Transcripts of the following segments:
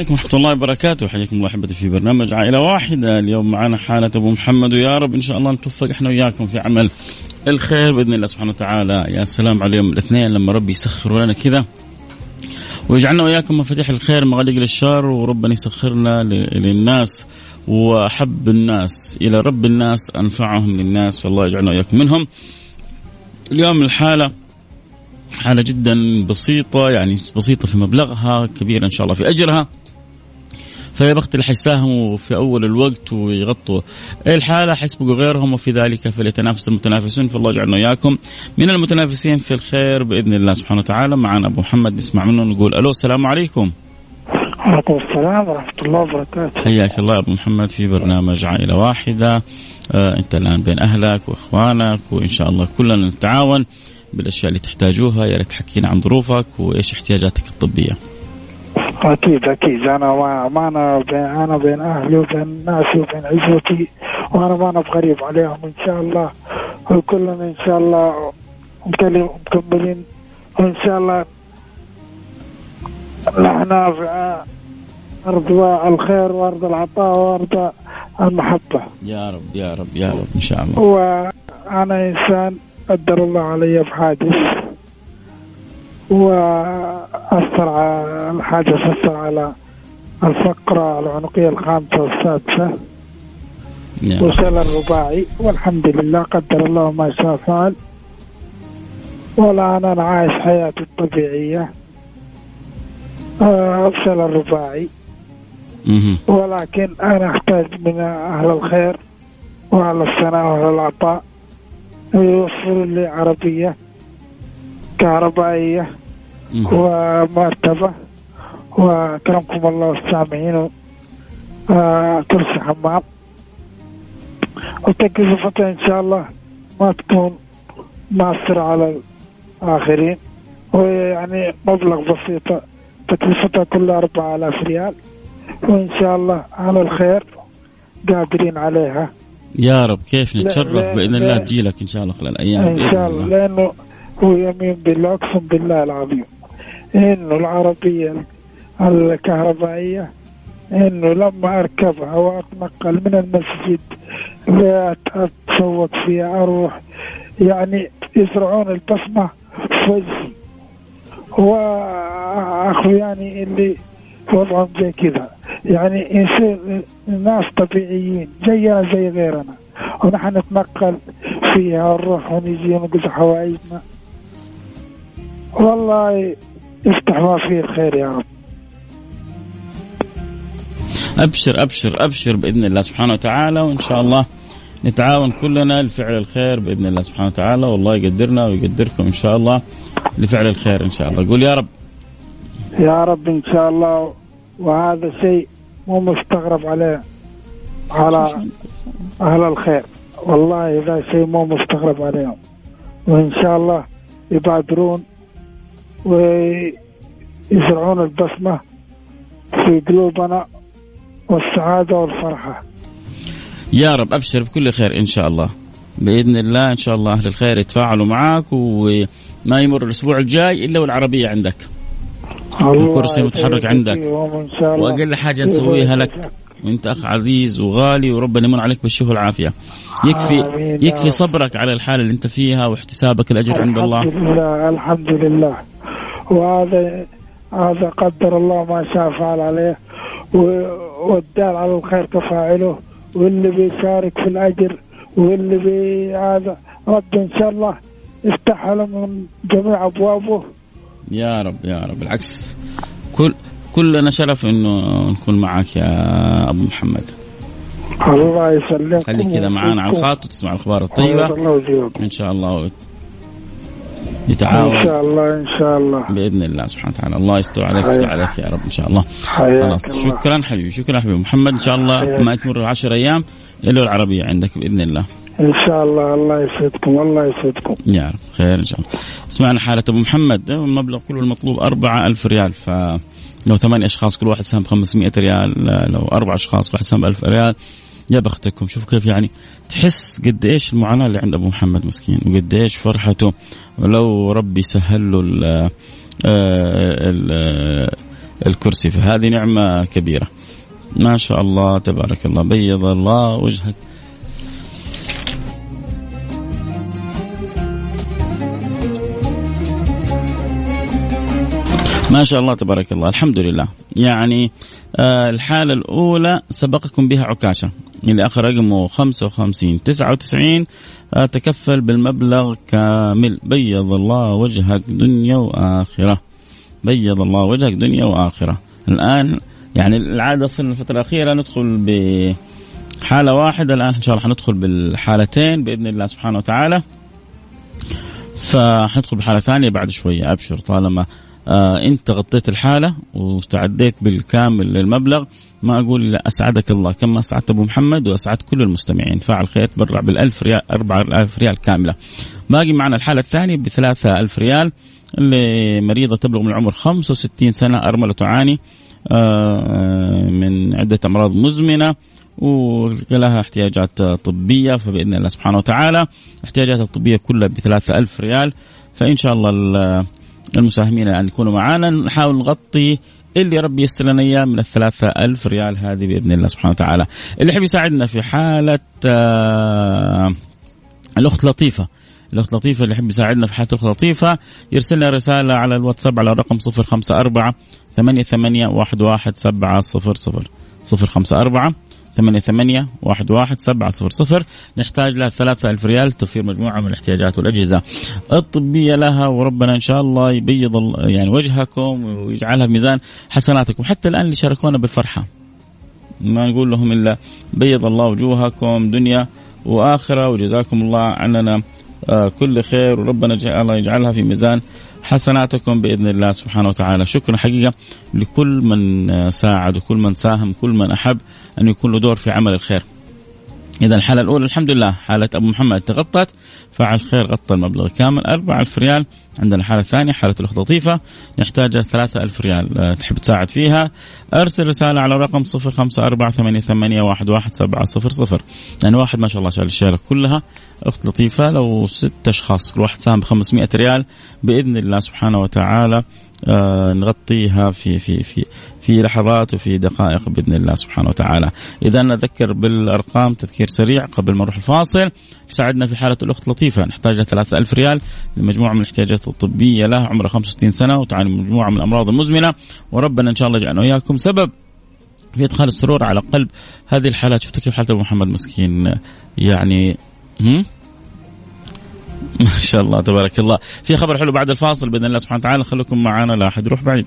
عليكم ورحمة الله وبركاته. حياكم الله أحبتي في برنامج عائلة واحدة. اليوم معنا حالة أبو محمد ويا رب. إن شاء الله نتوفق إحنا وياكم في عمل الخير بإذن الله سبحانه وتعالى. يا سلام على يوم الاثنين. لما ربي يسخر لنا كذا ويجعلنا وياكم مفاتيح الخير مغاليق للشر وربنا يسخرنا للناس. وأحب الناس إلى رب الناس أنفعهم للناس. فالله يجعلنا وياكم منهم. اليوم الحالة حالة جدا بسيطة يعني بسيطة في مبلغها كبيرة إن شاء الله في أجرها. فيا بخت اللي حيساهموا في أول الوقت ويغطوا الحالة حيسبقوا غيرهم وفي ذلك فليتنافس المتنافسون. فالله يجعلنا إياكم من المتنافسين في الخير بإذن الله سبحانه وتعالى. معنا أبو محمد نسمع منه نقول ألو السلام عليكم. وعليكم السلام ورحمة الله وبركاته. حياك الله أبو محمد. في برنامج عائلة واحدة. آه أنت الآن بين أهلك وإخوانك وإن شاء الله كلنا نتعاون بالأشياء اللي تحتاجوها. يا ريت تحكينا عن ظروفك وإيش احتياجاتك الطبية. أكيد أكيد أنا ما أنا بين أنا بين أهلي وبين ناسي وبين عزوتي وأنا ما أنا بغريب عليهم إن شاء الله وكلنا إن شاء الله مكملين وإن شاء الله نحن في أرض الخير وأرض العطاء وأرض المحبة. يا رب يا رب يا رب إن شاء الله. وأنا إنسان قدر الله علي بحادث وأثر على الحادث أثر على الفقرة العنقية الخامسة والسادسة. وصل الرباعي والحمد لله قدر الله ما شاء فعل. والآن أنا عايش حياتي الطبيعية. أفشل الرباعي. ولكن أنا أحتاج من أهل الخير وأهل الثناء وأهل العطاء. يوفروا لي عربية كهربائية. ومرتبة. وكرمكم الله السامعين آه كرسي حمام وتكلفتها إن شاء الله ما تكون مؤثرة على الآخرين. ويعني مبلغ بسيطة تكلفتها كلها 4000 ريال. وإن شاء الله على الخير قادرين عليها. يا رب كيف نتشرف بإذن الله تجي لك إن شاء الله خلال أيام إن شاء الله لأنه هو يمين بالله أقسم بالله العظيم. إنه العربية الكهربائية إنه لما أركبها وأتنقل من المسجد اتسوق فيها أروح يعني يزرعون البصمة في وجهي واخوياني اللي وضعهم زي كذا. يعني يصير الناس طبيعيين زينا زي غيرنا. ونحن نتنقل فيها ونروح ونجي ونقضي حوائجنا. والله يفتح ما فيه الخير يا رب. أبشر أبشر أبشر بإذن الله سبحانه وتعالى وإن شاء الله نتعاون كلنا لفعل الخير بإذن الله سبحانه وتعالى والله يقدرنا ويقدركم إن شاء الله لفعل الخير إن شاء الله. قول يا رب. يا رب إن شاء الله وهذا شيء مو مستغرب عليه على أهل الخير. والله هذا شيء مو مستغرب عليهم. وإن شاء الله يبادرون ويزرعون البسمة في قلوبنا والسعادة والفرحة. يا رب أبشر بكل خير إن شاء الله. بإذن الله إن شاء الله أهل الخير يتفاعلوا معك وما يمر الأسبوع الجاي إلا والعربية عندك. الكرسي متحرك عندك. وأقل حاجة نسويها لك. وأنت أخ عزيز وغالي وربنا يمن عليك بالشفاء والعافية. يكفي يكفي صبرك على الحالة اللي أنت فيها واحتسابك الاجر عند الله. الحمد لله الحمد لله. وهذا هذا قدر الله ما شاء فعل عليه والدال على الخير كفاعله واللي بيشارك في الأجر واللي بي هذا رب إن شاء الله يفتح له من جميع أبوابه. يا رب يا رب. بالعكس كل كلنا شرف إنه نكون معك يا أبو محمد. الله يسلمك خليك كذا معانا على الخط وتسمع الأخبار الطيبة. إن شاء الله. إن يتعاون شاء الله إن شاء الله. بإذن الله سبحانه وتعالى. الله يستر عليك. ويفتح عليك يا رب إن شاء الله. خلاص. الله. شكرا حبيبي شكرا حبيبي. محمد إن شاء الله حياك. ما تمر 10 أيام إلا العربية عندك بإذن الله. إن شاء الله. الله يسعدكم الله يسعدكم. يا رب. خير إن شاء الله. سمعنا حالة أبو محمد. المبلغ كله المطلوب 4000 ريال. ف لو ثمانية أشخاص كل واحد سهم 500 ريال. لو أربع أشخاص كل واحد سهم 1000 ريال. يا بختكم شوف كيف يعني تحس قد إيش المعاناة اللي عند أبو محمد مسكين وقد إيش فرحته. ولو ربي سهل له ال- آه، ال- آه، الكرسي فهذه نعمة كبيرة. ما شاء الله تبارك الله بيض الله وجهك. ما شاء الله تبارك الله الحمد لله. يعني آه الحالة الأولى سبقكم بها عكاشة اللي آخر رقمه 55 99 آه تكفل بالمبلغ كامل. بيض الله وجهك دنيا وآخرة. بيض الله وجهك دنيا وآخرة. الآن يعني العادة صرنا الفترة الأخيرة ندخل بحالة واحدة. الآن إن شاء الله حندخل بالحالتين بإذن الله سبحانه وتعالى. فحندخل بحالة ثانية بعد شوية أبشر طالما آه انت غطيت الحالة واستعديت بالكامل للمبلغ ما أقول لا أسعدك الله كما أسعدت أبو محمد واسعدت كل المستمعين. فاعل خير تبرع بالألف ريال 4000 ريال كاملة. باقي معنا الحالة الثانية ب 3000 ريال اللي مريضه تبلغ من العمر 65 سنة أرملة تعاني آه من عدة أمراض مزمنة ولها احتياجات طبية فبإذن الله سبحانه وتعالى احتياجاتها الطبية كلها ب 3000 ريال. فإن شاء الله المساهمين أن يكونوا معنا نحاول نغطي اللي ربي يستر لنا إياه من ال ألف ريال هذه بإذن الله سبحانه وتعالى. اللي يحب يساعدنا في حالة آه الأخت لطيفة. الأخت لطيفة اللي يحب يساعدنا في حالة الأخت لطيفة يرسل لنا رسالة على الواتساب على الرقم 054 88 11700 054 ثمانية ثمانية واحد واحد سبعة صفر صفر. نحتاج لها ثلاثة ألف ريال توفير مجموعة من الاحتياجات والأجهزة الطبية لها وربنا إن شاء الله يبيض يعني وجهكم ويجعلها في ميزان حسناتكم. حتى الآن اللي شاركونا بالفرحة. ما نقول لهم إلا بيض الله وجوهكم دنيا وآخرة وجزاكم الله عننا كل خير وربنا الله يجعلها في ميزان حسناتكم بإذن الله سبحانه وتعالى، شكرا حقيقة لكل من ساعد وكل من ساهم، كل من أحب. أن يكون له دور في عمل الخير. إذا الحالة الأولى الحمد لله حالة أبو محمد تغطت فعل خير غطى المبلغ كامل 4000 ريال. عندنا حالة ثانية حالة الأخت لطيفة. نحتاج 3000 ريال تحب تساعد فيها. أرسل رسالة على رقم 0548811700 يعني واحد ما شاء الله شال الشيلة كلها. أخت لطيفة لو ست أشخاص كل واحد ساهم ب 500 ريال بإذن الله سبحانه وتعالى آه نغطيها في في في في لحظات وفي دقائق بإذن الله سبحانه وتعالى. إذا نذكر بالأرقام تذكير سريع قبل ما نروح الفاصل. يساعدنا في حالة الأخت لطيفة. نحتاج لها 3000 ريال لمجموعة من الاحتياجات الطبية لها عمرها 65 سنة وتعاني من مجموعة من الأمراض المزمنة. وربنا إن شاء الله يجعلنا وإياكم سبب في إدخال السرور على قلب هذه الحالات. شفتوا كيف حالة أبو محمد مسكين؟ يعني هم؟ ما شاء الله تبارك الله. في خبر حلو بعد الفاصل بإذن الله سبحانه وتعالى. خليكم معنا لا أحد يروح بعيد.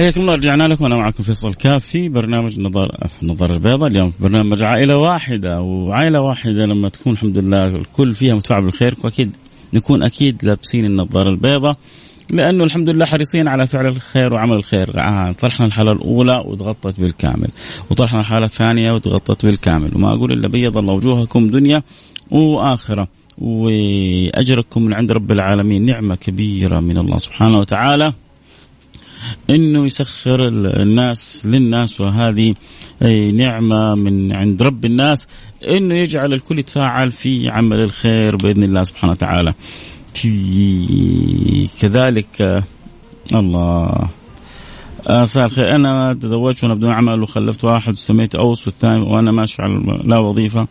حياكم الله رجعنا لكم. أنا معكم فيصل كاف في برنامج نظر نظر البيضاء اليوم برنامج عائلة واحدة وعائلة واحدة لما تكون الحمد لله الكل فيها متفاعل بالخير وأكيد نكون أكيد لابسين النظاره البيضاء لأنه الحمد لله حريصين على فعل الخير وعمل الخير. طرحنا الحالة الأولى وتغطت بالكامل وطرحنا الحالة الثانية وتغطت بالكامل. وما أقول إلا بيض الله وجوهكم دنيا وآخرة. وأجركم من عند رب العالمين نعمة كبيرة من الله سبحانه وتعالى. إنه يسخر الناس للناس وهذه نعمة من عند رب الناس إنه يجعل الكل يتفاعل في عمل الخير بإذن الله سبحانه وتعالى. كذلك الله. مساء الخير أنا تزوجت وأنا بدون عمل وخلفت واحد وسميته أوس والثاني وأنا ماشي على لا وظيفة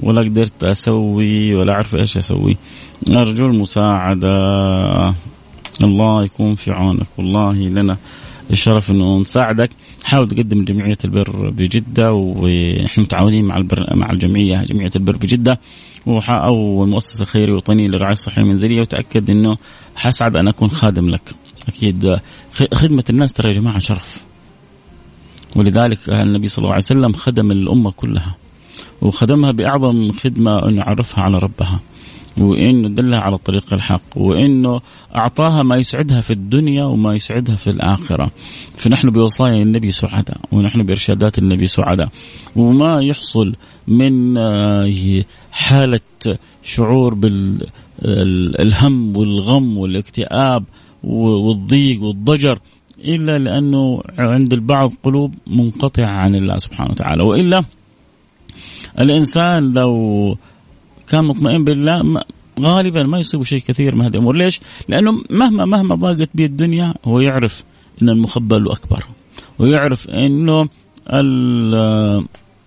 ولا قدرت أسوي ولا أعرف إيش أسوي. ارجو المساعده الله يكون في عونك. والله لنا الشرف إنه نساعدك. حاول تقدم لجمعيه البر بجدة ونحن متعاونين مع البر مع الجمعية جمعية البر بجدة. أو المؤسسة الخيريه الوطنيه للرعاية الصحية المنزلية. وتأكد إنه حسعد أن أكون خادم لك. أكيد خدمة الناس ترى يا جماعة شرف. ولذلك النبي صلى الله عليه وسلم خدم الأمة كلها. وخدمها بأعظم خدمة انه عرفها على ربها. وإنه دلها على الطريق الحق وإنه أعطاها ما يسعدها في الدنيا وما يسعدها في الآخرة. فنحن بوصايا النبي سعداء ونحن بإرشادات النبي سعداء. وما يحصل من آه، حالة شعور بالهم والغم والاكتئاب والضيق والضجر إلا لأنه عند البعض قلوب منقطعة عن الله سبحانه وتعالى. وإلا الإنسان لو كان مطمئن بالله غالبا ما يصيب شيء كثير من هذه الأمور، ليش؟ لأنه مهما مهما ضاقت به الدنيا هو يعرف إن المخبى له اكبر ويعرف إنه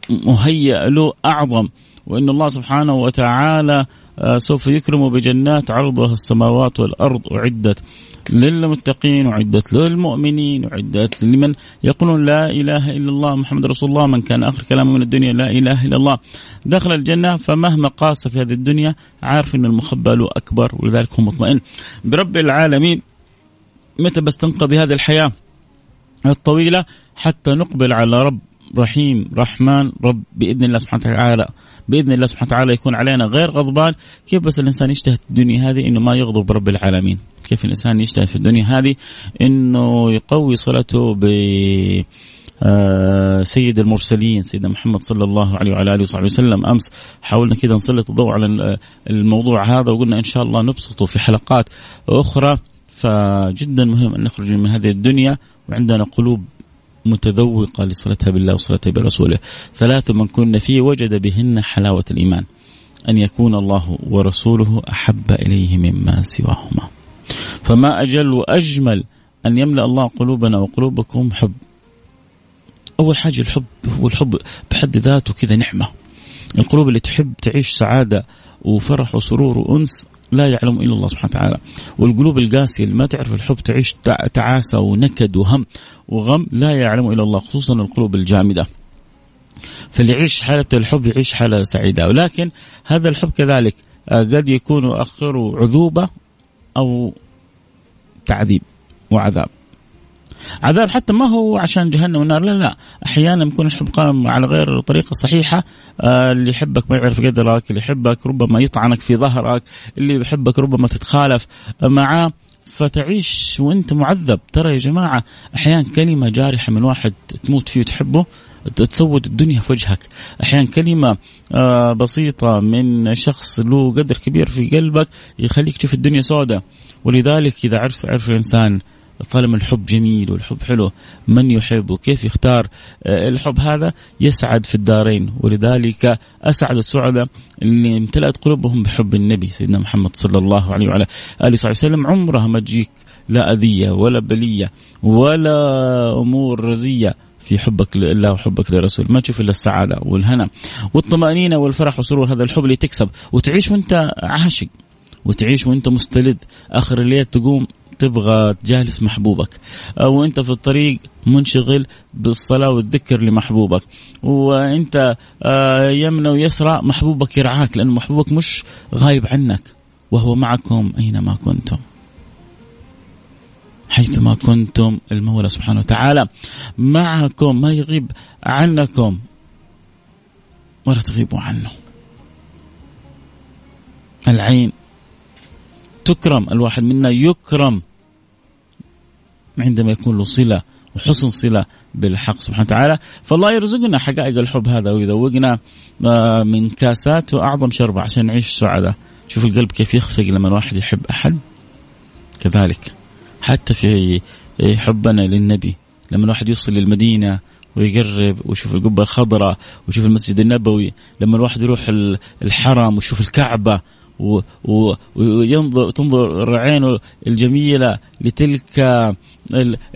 المهيأ له أعظم وإن الله سبحانه وتعالى آه، سوف يكرمه بجنات عرضها السماوات والأرض أعدت. للمتقين وعدت للمؤمنين وعدت لمن يقولون لا إله إلا الله محمد رسول الله من كان آخر كلامه من الدنيا لا إله إلا الله. دخل الجنة فمهما قاس في هذه الدنيا عارف إن المخبى له أكبر ولذلك هو مطمئن. برب العالمين متى بس تنقضي هذه الحياة الطويلة؟ حتى نقبل على رب رحيم رحمن رب بإذن الله سبحانه وتعالى. بإذن الله سبحانه وتعالى يكون علينا غير غضبان. كيف بس الإنسان يجتهد الدنيا هذه؟ إنه ما يغضب رب العالمين. كيف الإنسان يجتهد في الدنيا هذه إنه يقوي صلته ب آه، سيد المرسلين سيدنا محمد صلى الله عليه وعلى آله وصحبه وسلم. أمس حاولنا كذا نسلط الضوء على الموضوع هذا وقلنا إن شاء الله نبسطه في حلقات أخرى. فجدا مهم أن نخرج من هذه الدنيا وعندنا قلوب متذوقة لصلتها بالله وصلتها برسوله. ثلاث من كن فيه وجد بهن حلاوة الإيمان. أن يكون الله ورسوله أحب إليه مما سواهما. فما أجل وأجمل أن يملأ الله قلوبنا وقلوبكم حب. أول حاجة الحب هو الحب بحد ذاته كذا نعمة. القلوب اللي تحب تعيش سعادة وفرح وسرور وأنس لا يعلم إلا الله سبحانه وتعالى. والقلوب القاسية اللي ما تعرف الحب تعيش تعاسة ونكد وهم وغم لا يعلم إلا الله خصوصا القلوب الجامدة. فاللي يعيش حالة الحب يعيش حالة سعيدة. ولكن هذا الحب كذلك آه، قد يكون آخره عذوبة أو تعذيب وعذاب. عذاب حتى ما هو عشان جهنم والنار لا لا. أحيانا يكون الحب قائم على غير طريقة صحيحة. آه اللي يحبك ما يعرف قدرك اللي يحبك ربما يطعنك في ظهرك اللي يحبك ربما تتخالف. معاه فتعيش وأنت معذب. ترى يا جماعة أحيانا كلمة جارحة من واحد تموت فيه وتحبه تسود الدنيا في وجهك. أحيانا كلمة آه بسيطة من شخص له قدر كبير في قلبك يخليك تشوف الدنيا سوداء ولذلك إذا عرف عرف الإنسان طالما الحب جميل والحب حلو من يحب وكيف يختار آه، الحب هذا يسعد في الدارين. ولذلك أسعد السعداء اللي امتلأت قلوبهم بحب النبي سيدنا محمد صلى الله عليه وعلى آله وصحبه وسلم. عمرها ما تجيك لا أذية ولا بلية ولا أمور رزية. في حبك لله وحبك للرسول ما تشوف إلا السعادة والهنا والطمأنينة والفرح والسرور هذا الحب اللي تكسب. وتعيش وأنت عاشق. وتعيش وأنت مستلذ. آخر الليل تقوم تبغى تجالس محبوبك. أو أنت في الطريق منشغل بالصلاة والذكر لمحبوبك. وأنت آه، يمنى ويسرى محبوبك يرعاك لأن محبوبك مش غايب عنك. وهو معكم أينما كنتم. حيثما كنتم المولى سبحانه وتعالى معكم ما يغيب عنكم ولا تغيبوا عنه. العين تكرم الواحد منا يكرم عندما يكون له صلة وحسن صلة بالحق سبحانه وتعالى. فالله يرزقنا حقائق الحب هذا ويذوقنا آه، من كاسات وأعظم شربة عشان نعيش سعداء شوف القلب كيف يخفق لما الواحد يحب أحد. كذلك. حتى في حبنا للنبي. لما الواحد يوصل للمدينة ويقرب ويشوف القبة الخضراء ويشوف المسجد النبوي لما الواحد يروح الحرم ويشوف الكعبة وينظر تنظر عينه الجميلة لتلك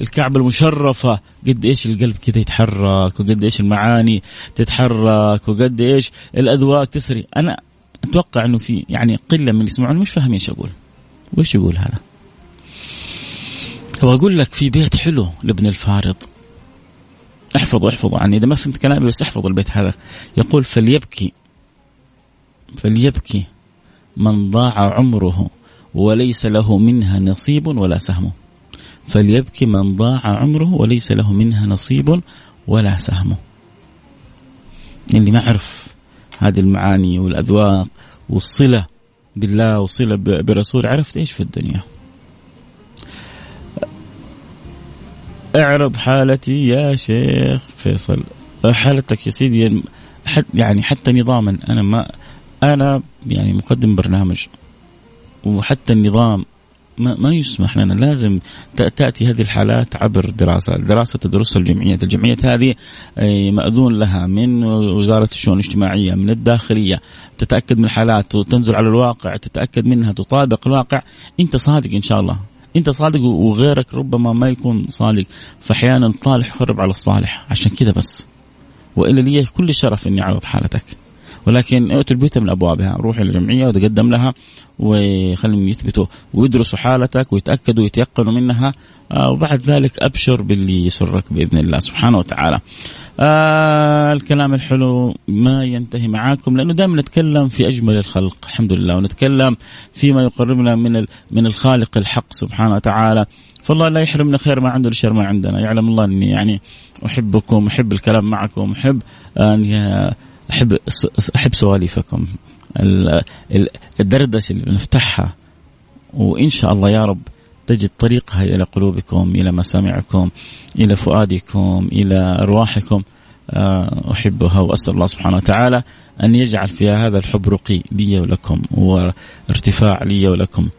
الكعبة المشرفة قد إيش القلب كذا يتحرك وقد إيش المعاني تتحرك وقد إيش الأذواق تسري. أنا أتوقع إنه في يعني قلة من اللي يسمعون مش فاهمين إيش أقول. وش يقول هذا؟ هو أقول لك في بيت حلو لابن الفارض. احفظوا احفظوا يعني إذا ما فهمت كلامي بس احفظ البيت هذا. يقول فليبكي فليبكي من ضاع عمره وليس له منها نصيب ولا سهم. فليبكي من ضاع عمره وليس له منها نصيب ولا سهم. اللي ما عرف هذه المعاني والأذواق والصلة بالله والصلة برسول عرفت إيش في الدنيا؟ اعرض حالتي يا شيخ فيصل. حالتك يا سيدي يعني حتى نظاما أنا ما أنا يعني مقدم برنامج وحتى النظام ما, ما يسمح لنا لازم تأتي هذه الحالات عبر دراسة، دراسة تدرسها الجمعيات، الجمعيات هذه مأذون لها من وزارة الشؤون الاجتماعية، من الداخلية، تتأكد من الحالات وتنزل على الواقع، تتأكد منها تطابق الواقع، أنت صادق إن شاء الله، انت صادق وغيرك ربما ما يكون صادق، فأحيانا الطالح يخرب على الصالح، عشان كذا بس. والا لي كل شرف إني اعرض حالتك. ولكن ائتوا البيوت من أبوابها. روحوا الجمعية وتقدم لها وخليهم يثبتوا ويدرسوا حالتك ويتأكدوا ويتيقنوا منها. آه وبعد ذلك أبشر باللي يسرك بإذن الله سبحانه وتعالى. آه الكلام الحلو ما ينتهي معاكم لأنه دائما نتكلم في أجمل الخلق الحمد لله. ونتكلم فيما يقربنا من من الخالق الحق سبحانه وتعالى. فالله لا يحرمنا خير ما عنده لشر ما عندنا. يعلم الله أني يعني أحبكم أحب الكلام معكم أحب أن أحب أحب سواليفكم. الدردشة اللي بنفتحها وإن شاء الله يا رب تجد طريقها إلى قلوبكم إلى مسامعكم إلى فؤادكم إلى أرواحكم. آه، أحبها وأسأل الله سبحانه وتعالى أن يجعل فيها هذا الحب رقي لي ولكم وارتفاع لي ولكم.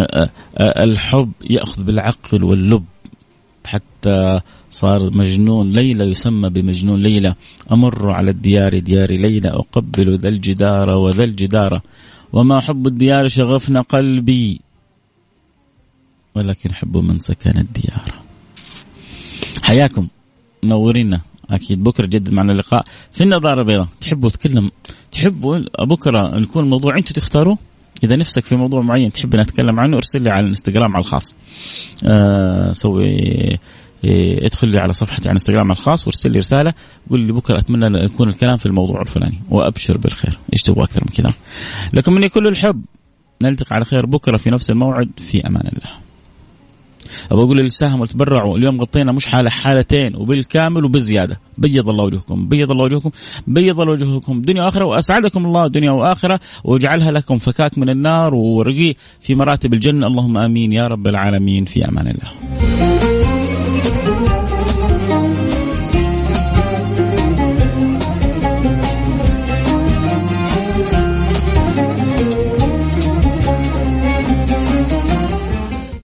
آه، آه، الحب يأخذ بالعقل واللب. حتى صار مجنون ليلى يسمى بمجنون ليلى. أمر على الديار ديار ليلى أقبل ذا الجدار وذا الجدار. وما حب الديار شغفنا قلبي. ولكن حب من سكن الديار. حياكم. منورينا. أكيد بكرة جدد معنا اللقاء. في النظارة البيضاء تحبوا تكلم تحبوا بكره يكون الموضوع أنتم تختاروا إذا نفسك في موضوع معين تحب نتكلم عنه أرسل لي على الإنستغرام على الخاص. آه سوي إيه، ادخل لي على صفحتي على انستغرام الخاص وارسل لي رسالة قول لي بكرة أتمنى يكون الكلام في الموضوع الفلاني وأبشر بالخير. إيش تبغى أكثر من كذا لكم مني كل الحب نلتقي على خير بكرة في نفس الموعد في أمان الله. أبغى أقول اللي ساهموا وتبرعوا. اليوم غطينا مش حالة حالتين وبالكامل وبالزياده بيض الله وجهكم بيض الله وجهكم بيض الله وجهكم. دنيا وآخرة وأسعدكم الله. دنيا وآخرة وأجعلها لكم فكاك من النار ورقي في مراتب الجنة. اللهم آمين يا رب العالمين. في أمان الله.